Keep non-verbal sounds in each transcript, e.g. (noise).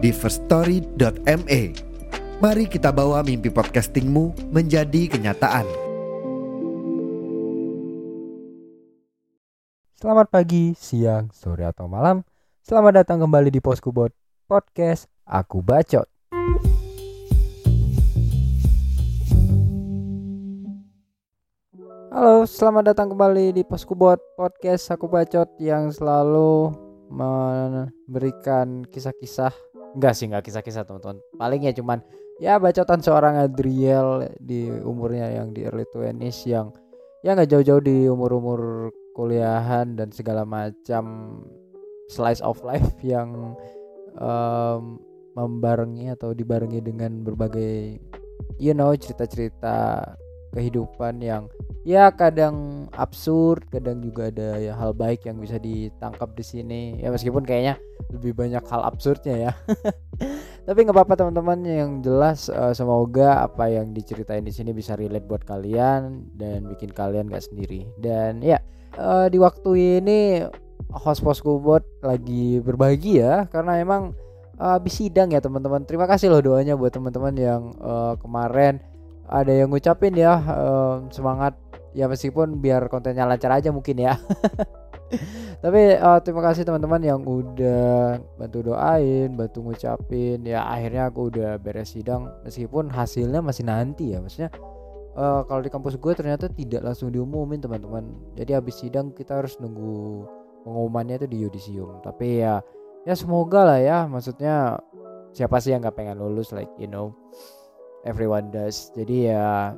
di firststory.me. Mari kita bawa mimpi podcastingmu menjadi kenyataan. Selamat pagi, siang, sore atau malam. Selamat datang kembali di Poskubot Podcast Aku Bacot. Halo, selamat datang kembali di Poskubot Podcast Aku Bacot yang selalu memberikan kisah-kisah Enggak sih, enggak kisah-kisah teman-teman. Paling ya cuman ya bacotan seorang Adriel di umurnya yang di early 20s yang ya nggak jauh-jauh di umur-umur kuliahan dan segala macam slice of life yang um, membarengi atau dibarengi dengan berbagai you know cerita-cerita kehidupan yang ya kadang absurd, kadang juga ada ya hal baik yang bisa ditangkap di sini. Ya meskipun kayaknya lebih banyak hal absurdnya ya. (laughs) Tapi nggak apa-apa teman-teman yang jelas uh, semoga apa yang diceritain di sini bisa relate buat kalian dan bikin kalian gak sendiri. Dan ya uh, di waktu ini host Poskubot lagi berbagi ya karena emang uh, habis sidang ya teman-teman. Terima kasih loh doanya buat teman-teman yang uh, kemarin ada yang ngucapin ya uh, semangat ya meskipun biar kontennya lancar aja mungkin ya. (laughs) Tapi uh, terima kasih teman-teman yang udah bantu doain, bantu ngucapin. Ya akhirnya aku udah beres sidang meskipun hasilnya masih nanti ya. Maksudnya uh, kalau di kampus gue ternyata tidak langsung diumumin teman-teman. Jadi habis sidang kita harus nunggu pengumumannya itu di yudisium. Tapi ya ya semoga lah ya. Maksudnya siapa sih yang nggak pengen lulus like you know everyone does. Jadi ya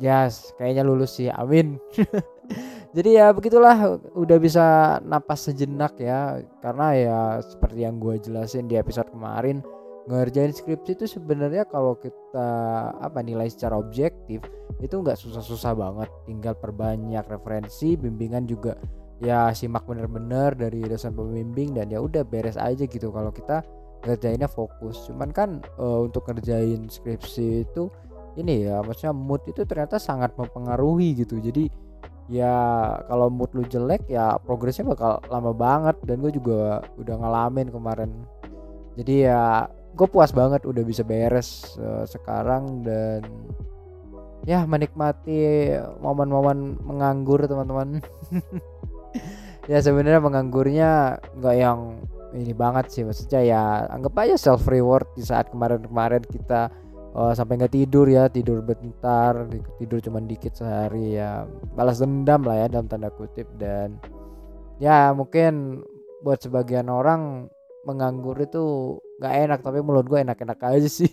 yes, kayaknya lulus sih. Amin. (laughs) Jadi ya begitulah. Udah bisa napas sejenak ya. Karena ya seperti yang gue jelasin di episode kemarin ngerjain skripsi itu sebenarnya kalau kita apa nilai secara objektif itu nggak susah-susah banget. Tinggal perbanyak referensi bimbingan juga ya simak bener-bener dari dosen pembimbing dan ya udah beres aja gitu. Kalau kita ngerjainnya fokus. Cuman kan uh, untuk ngerjain skripsi itu ini ya maksudnya mood itu ternyata sangat mempengaruhi gitu. Jadi ya kalau mood lu jelek ya progresnya bakal lama banget. Dan gue juga udah ngalamin kemarin. Jadi ya gue puas banget udah bisa beres uh, sekarang. Dan ya menikmati momen-momen menganggur teman-teman. (laughs) Ya sebenarnya menganggurnya nggak yang ini banget sih maksudnya ya anggap aja self reward di saat kemarin-kemarin kita uh, sampai nggak tidur ya tidur bentar tidur cuma dikit sehari ya balas dendam lah ya dalam tanda kutip. Dan ya mungkin buat sebagian orang menganggur itu nggak enak tapi menurut gue enak-enak aja sih.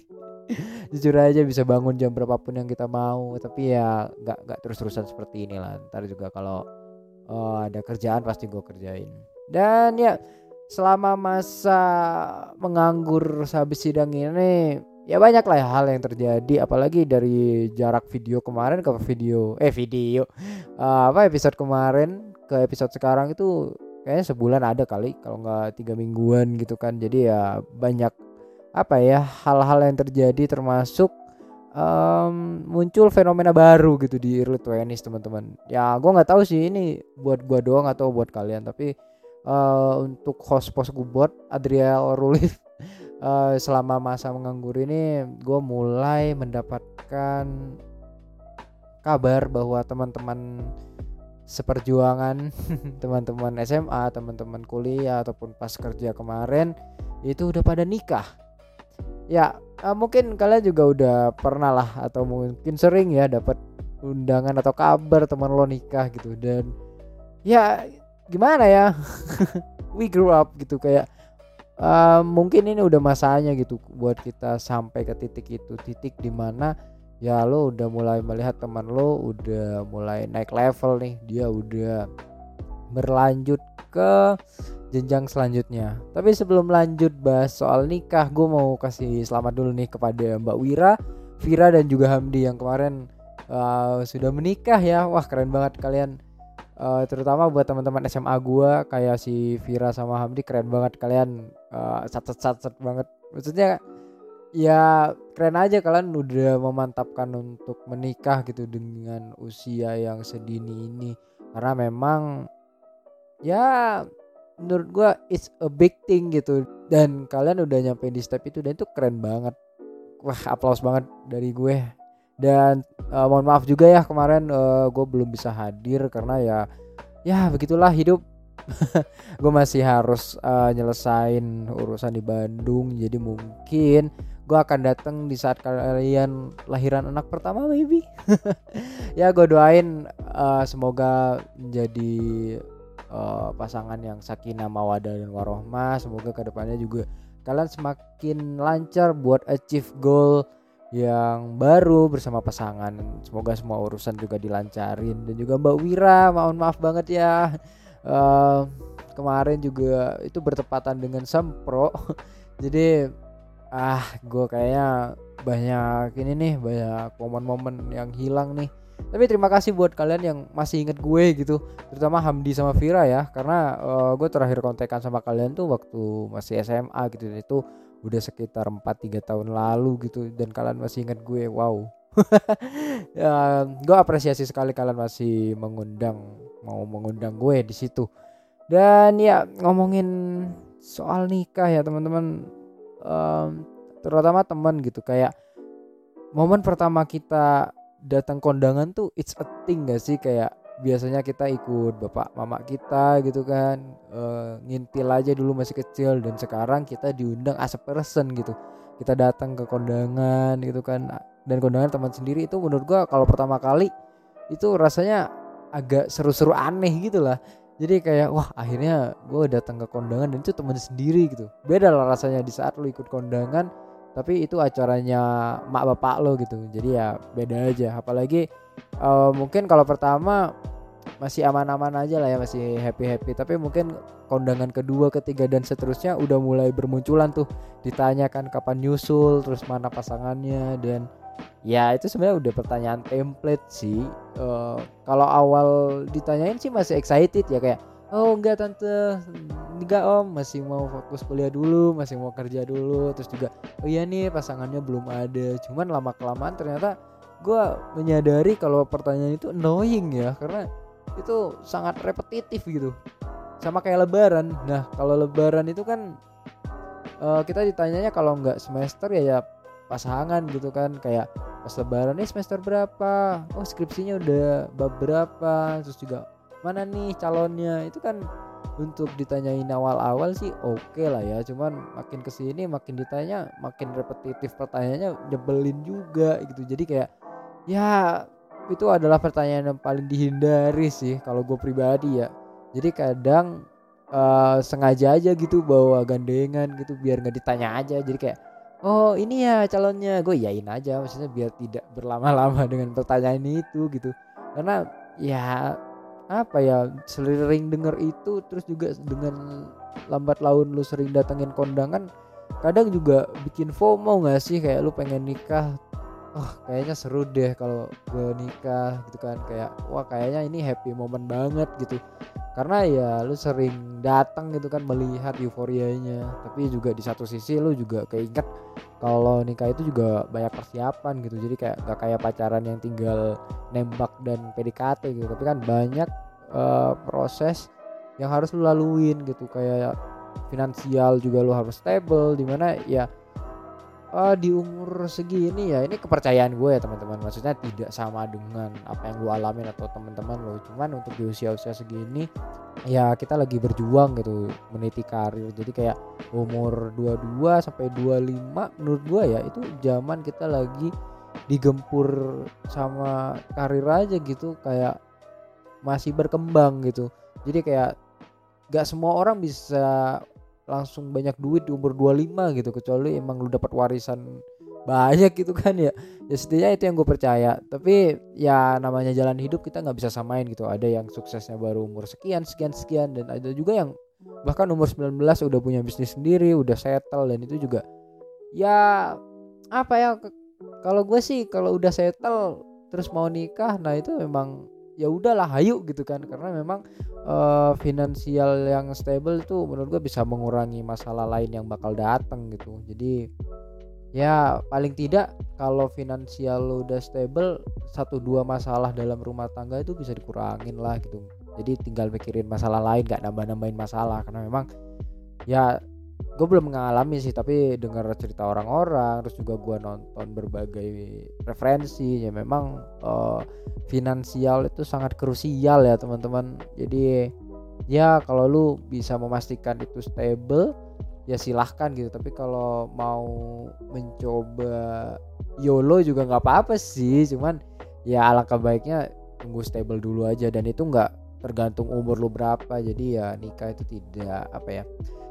(laughs) Jujur aja bisa bangun jam berapapun yang kita mau tapi ya nggak nggak terus-terusan seperti inilah. Ntar juga kalau uh, ada kerjaan pasti gue kerjain. Dan ya selama masa menganggur sehabis sidang ini ya banyak lah hal yang terjadi. Apalagi dari jarak video kemarin ke video eh video uh, apa episode kemarin ke episode sekarang itu kayaknya sebulan ada kali kalau nggak tiga mingguan gitu kan. Jadi ya banyak apa ya hal-hal yang terjadi termasuk um, muncul fenomena baru gitu di early 20 teman-teman. Ya gue nggak tahu sih ini buat gue doang atau buat kalian tapi uh, untuk host post gubot Adriel Rulif uh, (laughs) selama masa menganggur ini gue mulai mendapatkan kabar bahwa teman-teman seperjuangan (laughs) teman-teman SMA teman-teman kuliah ataupun pas kerja kemarin itu udah pada nikah. Ya uh, mungkin kalian juga udah pernah lah atau mungkin sering ya dapat undangan atau kabar teman lo nikah gitu dan ya gimana ya (laughs) we grew up gitu kayak uh, mungkin ini udah masanya gitu buat kita sampai ke titik itu titik di mana ya lo udah mulai melihat teman lo udah mulai naik level nih dia udah berlanjut ke jenjang selanjutnya. Tapi sebelum lanjut bahas soal nikah, gue mau kasih selamat dulu nih kepada Mbak Wira, Vira dan juga Hamdi yang kemarin uh, sudah menikah ya. Wah keren banget kalian. Uh, terutama buat teman-teman SMA gue kayak si Vira sama Hamdi keren banget. Kalian uh, sat sat sat banget. Maksudnya ya keren aja kalian udah memantapkan untuk menikah gitu dengan usia yang sedini ini. Karena memang ya menurut gua it's a big thing gitu. Dan kalian udah nyampe di step itu dan itu keren banget. Wah aplaus banget dari gue dan uh, mohon maaf juga ya kemarin uh, gue belum bisa hadir karena ya ya begitulah hidup. (laughs) Gue masih harus uh, nyelesain urusan di Bandung jadi mungkin gue akan datang di saat kalian lahiran anak pertama maybe. (laughs) Ya gue doain uh, semoga menjadi uh, pasangan yang sakinah mawadah dan warohmah. Semoga ke depannya juga kalian semakin lancar buat achieve goal yang baru bersama pasangan. Semoga semua urusan juga dilancarin. Dan juga Mbak Wira mohon maaf banget ya. Uh, kemarin juga itu bertepatan dengan sempro. (laughs) Jadi ah gue kayaknya banyak ini nih banyak momen-momen yang hilang nih. Tapi terima kasih buat kalian yang masih inget gue gitu. Terutama Hamdi sama Vira ya. Karena uh, gue terakhir kontekan sama kalian tuh waktu masih SMA gitu. Itu udah sekitar 4-3 tahun lalu gitu dan kalian masih inget gue wow. (laughs) Ya, gue apresiasi sekali kalian masih mengundang mau mengundang gue di situ. Dan ya ngomongin soal nikah ya teman-teman um, terutama teman gitu kayak momen pertama kita datang kondangan tuh it's a thing gak sih? Kayak biasanya kita ikut bapak mama kita gitu kan uh, ngintil aja dulu masih kecil dan sekarang kita diundang as a person gitu. Kita datang ke kondangan gitu kan dan kondangan teman sendiri itu menurut gua kalau pertama kali itu rasanya agak seru-seru aneh gitu lah. Jadi kayak wah akhirnya gue datang ke kondangan dan itu teman sendiri gitu. Beda lah rasanya di saat lu ikut kondangan tapi itu acaranya mak bapak lo gitu. Jadi ya beda aja. Apalagi uh, mungkin kalau pertama masih aman-aman aja lah ya masih happy happy tapi mungkin kondangan kedua ketiga dan seterusnya udah mulai bermunculan tuh. Ditanyakan kapan nyusul terus mana pasangannya dan ya itu sebenarnya udah pertanyaan template sih. Uh, kalau awal ditanyain sih masih excited ya kayak oh enggak tante. Enggak om. Masih mau fokus kuliah dulu masih mau kerja dulu. Terus juga oh iya nih pasangannya belum ada. Cuman lama kelamaan ternyata gue menyadari kalau pertanyaan itu annoying ya karena itu sangat repetitif gitu. Sama kayak lebaran. Nah kalau lebaran itu kan uh, kita ditanyanya kalau nggak semester ya ya pasangan gitu kan. Kayak pas lebaran nih semester berapa? Oh skripsinya udah bab berapa? Terus juga mana nih calonnya? Itu kan untuk ditanyain awal-awal sih oke okay lah ya. Cuman makin ke sini makin ditanya makin repetitif pertanyaannya nyebelin juga gitu. Jadi kayak ya itu adalah pertanyaan yang paling dihindari sih kalau gue pribadi ya. Jadi kadang uh, sengaja aja gitu bawa gandengan gitu biar nggak ditanya aja. Jadi kayak oh ini ya calonnya. Gue yain aja maksudnya biar tidak berlama-lama (laughs) dengan pertanyaan itu gitu. Karena ya apa ya sering denger itu terus juga dengan lambat laun lu sering datengin kondangan kadang juga bikin FOMO gak sih? Kayak lu pengen nikah wah kayaknya seru deh kalau gue nikah gitu kan. Kayak wah kayaknya ini happy moment banget gitu. Karena ya lu sering datang gitu kan melihat euforianya. Tapi juga di satu sisi lu juga keinget kalau nikah itu juga banyak persiapan gitu. Jadi kayak gak kayak pacaran yang tinggal nembak dan PDKT gitu. Tapi kan banyak uh, proses yang harus lu laluin gitu. Kayak finansial juga lu harus stable di mana ya uh, di umur segini ya ini kepercayaan gue ya teman-teman. Maksudnya tidak sama dengan apa yang lu alamin atau teman-teman lo cuman untuk di usia-usia segini ya kita lagi berjuang gitu meniti karir. Jadi kayak umur 22 sampai 25 menurut gue ya itu zaman kita lagi digempur sama karir aja gitu. Kayak masih berkembang gitu. Jadi kayak gak semua orang bisa langsung banyak duit di umur 25 gitu kecuali emang lu dapat warisan banyak gitu kan ya. Ya setidaknya itu yang gue percaya. Tapi ya namanya jalan hidup kita nggak bisa samain gitu. Ada yang suksesnya baru umur sekian sekian sekian dan ada juga yang bahkan umur 19 udah punya bisnis sendiri udah settle dan itu juga ya apa ya kalau gue sih kalau udah settle terus mau nikah nah itu memang ya udahlah hayu gitu kan. Karena memang uh, finansial yang stable itu menurut gue bisa mengurangi masalah lain yang bakal datang gitu. Jadi ya paling tidak kalau finansial lo udah stable satu dua masalah dalam rumah tangga itu bisa dikurangin lah gitu. Jadi tinggal mikirin masalah lain gak nambah nambahin masalah. Karena memang ya gue belum mengalami sih tapi dengar cerita orang-orang terus juga gue nonton berbagai referensi ya memang uh, finansial itu sangat krusial ya teman-teman. Jadi ya kalau lu bisa memastikan itu stable ya silahkan gitu. Tapi kalau mau mencoba YOLO juga nggak apa-apa sih cuman ya alangkah baiknya tunggu stable dulu aja. Dan itu nggak tergantung umur lu berapa. Jadi ya nikah itu tidak apa ya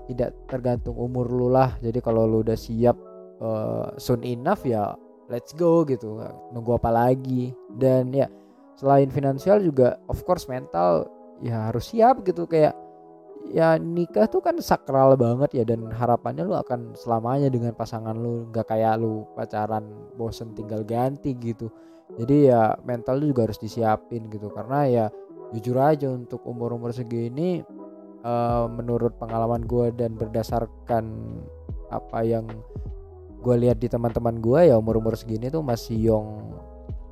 tidak tergantung umur lu lah. Jadi kalau lu udah siap uh, soon enough ya let's go gitu. Nunggu apa lagi. Dan ya selain finansial juga of course mental ya harus siap gitu. Kayak ya nikah tuh kan sakral banget ya. Dan harapannya lu akan selamanya dengan pasangan lu. Nggak kayak lu pacaran bosen tinggal ganti gitu. Jadi ya mental lu juga harus disiapin gitu. Karena ya jujur aja untuk umur-umur segini uh, menurut pengalaman gue dan berdasarkan apa yang gue lihat di teman-teman gue ya umur-umur segini tuh masih young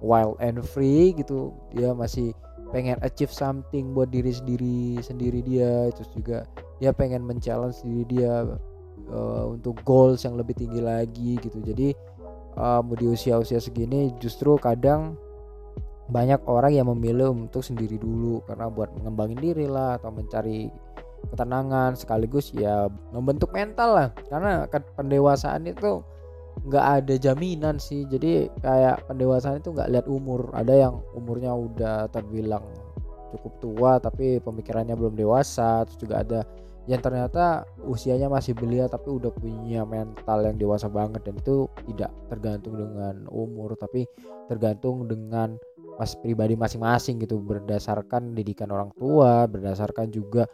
wild and free gitu. Dia masih pengen achieve something buat diri sendiri sendiri dia. Terus juga dia pengen men-challenge diri dia uh, untuk goals yang lebih tinggi lagi gitu. Jadi um, di usia-usia segini justru kadang banyak orang yang memilih untuk sendiri dulu karena buat mengembangin diri lah atau mencari ketenangan sekaligus ya membentuk mental lah. Karena pendewasaan itu nggak ada jaminan sih. Jadi kayak pendewasaan itu nggak lihat umur. Ada yang umurnya udah terbilang cukup tua tapi pemikirannya belum dewasa. Terus juga ada yang ternyata usianya masih belia tapi udah punya mental yang dewasa banget. Dan itu tidak tergantung dengan umur tapi tergantung dengan mas pribadi masing-masing gitu berdasarkan didikan orang tua berdasarkan juga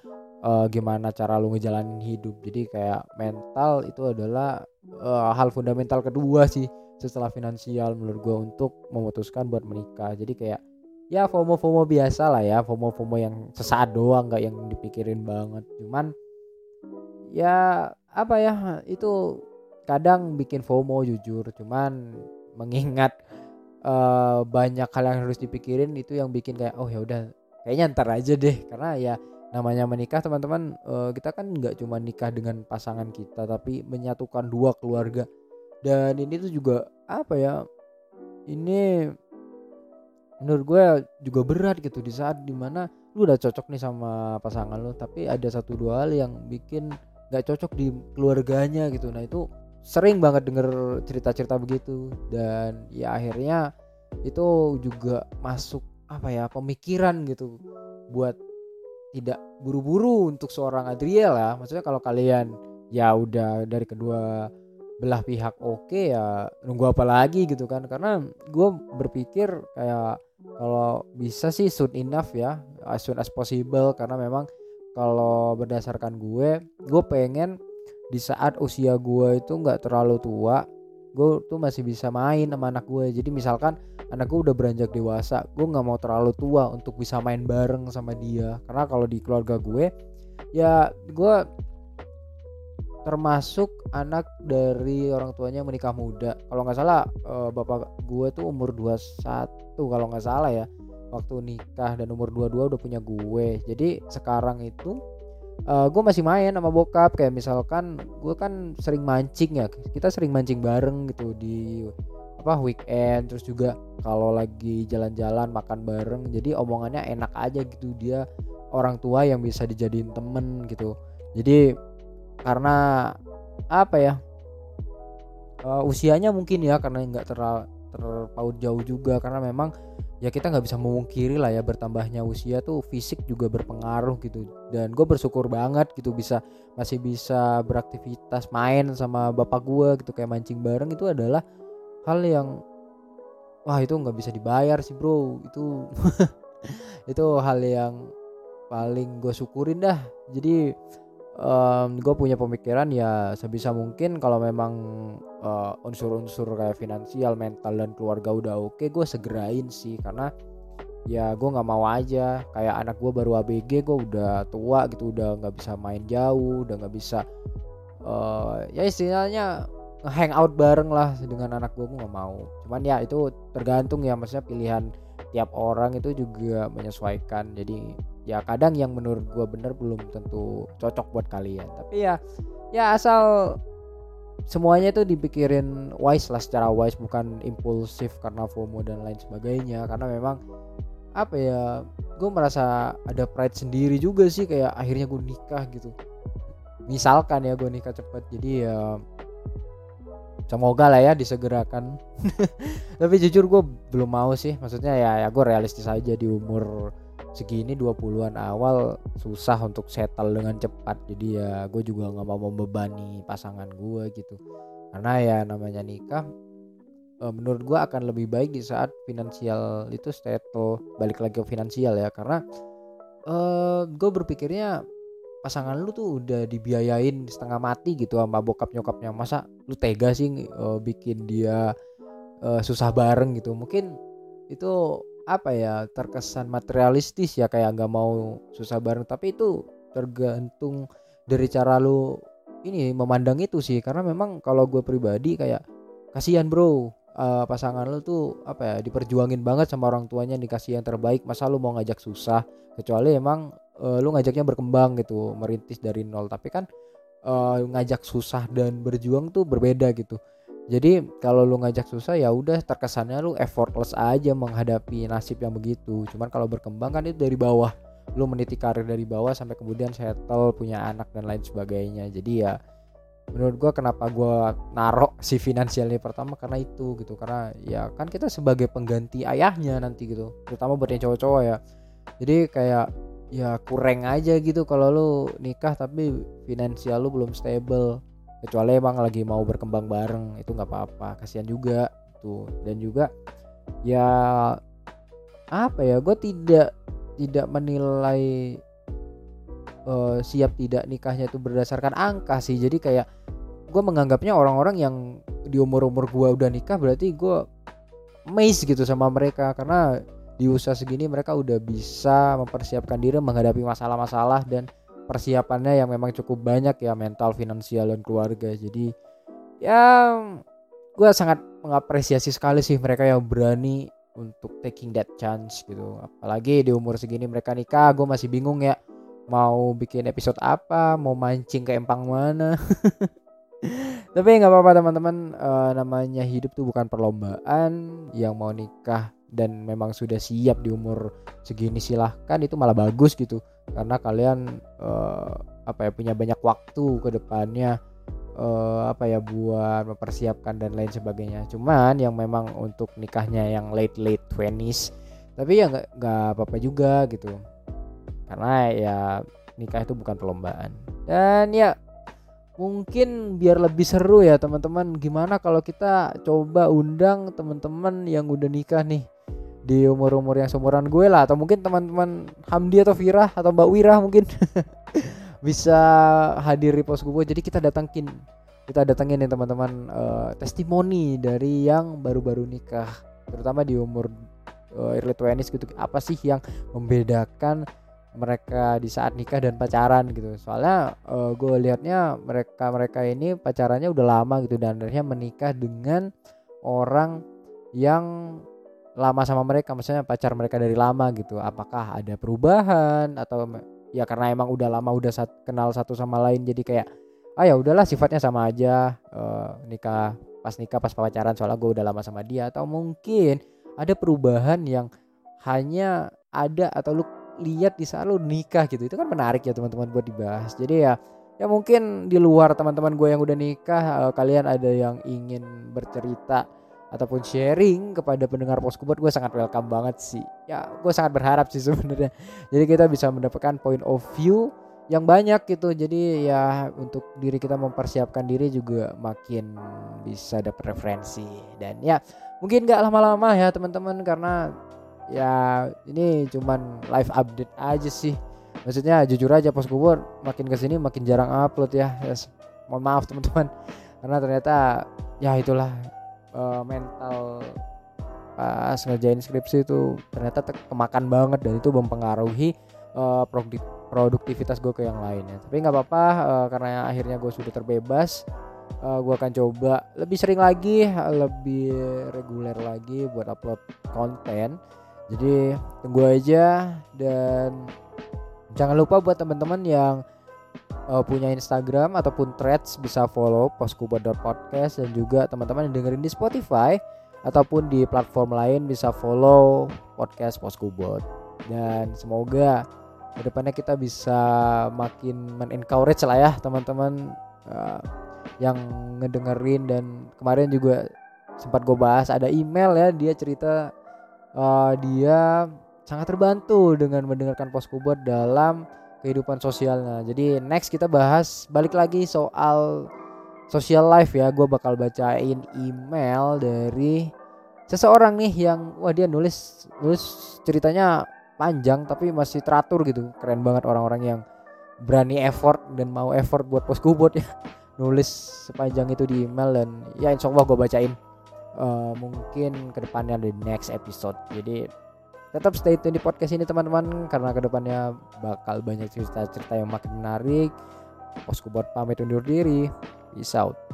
uh, gimana cara lu ngejalanin hidup. Jadi kayak mental itu adalah uh, hal fundamental kedua sih setelah finansial menurut gue untuk memutuskan buat menikah. Jadi kayak ya FOMO FOMO biasa lah ya FOMO FOMO yang sesaat doang nggak yang dipikirin banget. Cuman ya apa ya itu kadang bikin FOMO jujur. Cuman mengingat uh, banyak hal yang harus dipikirin itu yang bikin kayak oh ya udah kayaknya ntar aja deh. Karena ya namanya menikah teman-teman uh, kita kan nggak cuma nikah dengan pasangan kita tapi menyatukan dua keluarga. Dan ini tuh juga apa ya ini menurut gue juga berat gitu di saat di mana lu udah cocok nih sama pasangan lu tapi ada satu dua hal yang bikin nggak cocok di keluarganya gitu. Nah itu sering banget denger cerita-cerita begitu. Dan ya akhirnya itu juga masuk apa ya pemikiran gitu buat tidak buru-buru untuk seorang Adriel ya. Maksudnya kalau kalian ya udah dari kedua belah pihak oke okay, ya nunggu apa lagi gitu kan. Karena gue berpikir kayak kalau bisa sih soon enough ya as soon as possible. Karena memang kalau berdasarkan gue gue pengen di saat usia gue itu nggak terlalu tua gue tuh masih bisa main sama anak gue jadi misalkan anak gue udah beranjak dewasa gue nggak mau terlalu tua untuk bisa main bareng sama dia. Karena kalau di keluarga gue ya gue termasuk anak dari orang tuanya menikah muda. Kalau nggak salah eh, bapak gue tuh umur 21 kalau nggak salah ya waktu nikah dan umur 22 udah punya gue. Jadi sekarang itu uh, gue masih main sama bokap kayak misalkan gue kan sering mancing ya kita sering mancing bareng gitu di apa weekend terus juga kalau lagi jalan-jalan makan bareng jadi omongannya enak aja gitu dia orang tua yang bisa dijadiin temen gitu. Jadi karena apa ya uh, usianya mungkin ya karena nggak terlalu terpaut jauh juga karena memang ya kita nggak bisa memungkiri lah ya bertambahnya usia tuh fisik juga berpengaruh gitu. Dan gue bersyukur banget gitu bisa masih bisa beraktivitas main sama bapak gue gitu kayak mancing bareng itu adalah hal yang wah itu nggak bisa dibayar sih bro. Itu (laughs) itu hal yang paling gue syukurin dah. Jadi um, gue punya pemikiran ya sebisa mungkin kalau memang uh, unsur-unsur kayak finansial mental dan keluarga udah oke okay, gue segerain sih. Karena ya gue nggak mau aja. Kayak anak gue baru ABG gue udah tua gitu udah nggak bisa main jauh udah nggak bisa uh, ya istilahnya hangout bareng lah dengan anak gue gue nggak mau. Cuman ya itu tergantung ya maksudnya pilihan tiap orang itu juga menyesuaikan. Jadi ya kadang yang menurut gue bener belum tentu cocok buat kalian. Tapi ya ya asal semuanya itu dipikirin wise lah secara wise bukan impulsif karena FOMO dan lain sebagainya. Karena memang apa ya gue merasa ada pride sendiri juga sih kayak akhirnya gue nikah gitu. Misalkan ya gue nikah cepet jadi ya semoga lah ya disegerakan. (laughs) Tapi jujur gue belum mau sih maksudnya ya ya gue realistis aja di umur segini 20-an awal susah untuk settle dengan cepat. Jadi ya gue juga nggak mau membebani pasangan gue gitu. Karena ya namanya nikah e, menurut gue akan lebih baik di saat finansial itu settle balik lagi ke finansial ya. Karena uh, e, gue berpikirnya pasangan lu tuh udah dibiayain setengah mati gitu sama bokap nyokapnya masa lu tega sih uh, bikin dia uh, susah bareng gitu. Mungkin itu apa ya terkesan materialistis ya kayak nggak mau susah bareng. Tapi itu tergantung dari cara lu ini memandang itu sih. Karena memang kalau gue pribadi kayak kasihan bro uh, pasangan lu tuh apa ya diperjuangin banget sama orang tuanya dikasih yang terbaik. Masa lu mau ngajak susah? Kecuali emang uh, lu ngajaknya berkembang gitu merintis dari nol. Tapi kan uh, ngajak susah dan berjuang tuh berbeda gitu jadi kalau lu ngajak susah ya udah terkesannya lu effortless aja menghadapi nasib yang begitu. Cuman kalau berkembang kan itu dari bawah. Lu meniti karir dari bawah sampai kemudian settle punya anak dan lain sebagainya. Jadi ya menurut gua kenapa gua narok (laughs) si finansialnya pertama karena itu gitu. Karena ya kan kita sebagai pengganti ayahnya nanti gitu. Terutama buat yang cowok-cowok ya. Jadi kayak ya kurang aja gitu kalau lu nikah tapi finansial lu belum stable kecuali emang lagi mau berkembang bareng itu nggak apa-apa. Kasihan juga tuh. Dan juga ya apa ya gue tidak tidak menilai uh, siap tidak nikahnya itu berdasarkan angka sih. Jadi kayak gue menganggapnya orang-orang yang di umur umur gue udah nikah berarti gue amazed gitu sama mereka. Karena di usia segini mereka udah bisa mempersiapkan diri menghadapi masalah-masalah dan persiapannya yang memang cukup banyak ya mental, finansial dan keluarga. Jadi ya gue sangat mengapresiasi sekali sih mereka yang berani untuk taking that chance gitu. Apalagi di umur segini mereka nikah, gue masih bingung ya mau bikin episode apa, mau mancing ke empang mana. (laughs) Tapi nggak apa-apa teman-teman, uh, namanya hidup tuh bukan perlombaan. Yang mau nikah dan memang sudah siap di umur segini silahkan itu malah bagus gitu. Karena kalian uh, apa ya punya banyak waktu ke depannya uh, apa ya buat mempersiapkan dan lain sebagainya. Cuman yang memang untuk nikahnya yang late late twenties tapi ya nggak nggak apa apa juga gitu. Karena ya nikah itu bukan perlombaan. Dan ya mungkin biar lebih seru ya teman-teman gimana kalau kita coba undang teman-teman yang udah nikah nih di umur-umur yang seumuran gue lah. Atau mungkin teman-teman Hamdi atau Vira atau Mbak Wira mungkin (laughs) bisa hadir di pos gue. Jadi kita datangin kita datangin nih teman-teman uh, testimoni dari yang baru-baru nikah. Terutama di umur uh, early 20 gitu. Apa sih yang membedakan mereka di saat nikah dan pacaran gitu? Soalnya uh, gue liatnya mereka mereka ini pacarannya udah lama gitu. Dan akhirnya menikah dengan orang yang lama sama mereka maksudnya pacar mereka dari lama gitu. Apakah ada perubahan atau ya karena emang udah lama udah sat, kenal satu sama lain jadi kayak ah ya udahlah sifatnya sama aja uh, nikah pas nikah pas pacaran soalnya gue udah lama sama dia. Atau mungkin ada perubahan yang hanya ada atau lu lihat di saat lu nikah gitu. Itu kan menarik ya teman-teman buat dibahas. Jadi ya ya mungkin di luar teman-teman gue yang udah nikah uh, kalian ada yang ingin bercerita ataupun sharing kepada pendengar Poskubot gue sangat welcome banget sih. Ya gue sangat berharap sih sebenarnya. Jadi kita bisa mendapatkan point of view yang banyak gitu. Jadi ya untuk diri kita mempersiapkan diri juga makin bisa dapat referensi. Dan ya mungkin gak lama-lama ya teman-teman karena ya ini cuman live update aja sih. Maksudnya jujur aja pos kubur makin ke sini makin jarang upload ya. Yes. mohon maaf teman-teman. Karena ternyata ya itulah uh, mental pas ngerjain skripsi itu ternyata kemakan banget dan itu mempengaruhi uh, produktivitas gue ke yang lainnya. Tapi nggak apa-apa uh, karena akhirnya gue sudah terbebas uh, gue akan coba lebih sering lagi lebih reguler lagi buat upload konten. Jadi tunggu aja dan jangan lupa buat teman-teman yang uh, punya Instagram ataupun Threads bisa follow poskubat.podcast dan juga teman-teman yang dengerin di Spotify ataupun di platform lain bisa follow podcast Poskubot dan semoga ke depannya kita bisa makin men-encourage lah ya teman-teman uh, yang ngedengerin. Dan kemarin juga sempat gue bahas ada email ya dia cerita uh, dia sangat terbantu dengan mendengarkan Poskubot dalam kehidupan sosialnya. Jadi next kita bahas balik lagi soal social life ya. Gue bakal bacain email dari seseorang nih yang wah dia nulis nulis ceritanya panjang tapi masih teratur gitu keren banget orang-orang yang berani effort dan mau effort buat poskubot ya (laughs) nulis sepanjang itu di email dan ya insya Allah gue bacain uh, mungkin ke depannya di next episode jadi tetap stay tune di podcast ini teman-teman karena ke depannya bakal banyak cerita-cerita yang makin menarik. Poskubot pamit undur diri. Peace out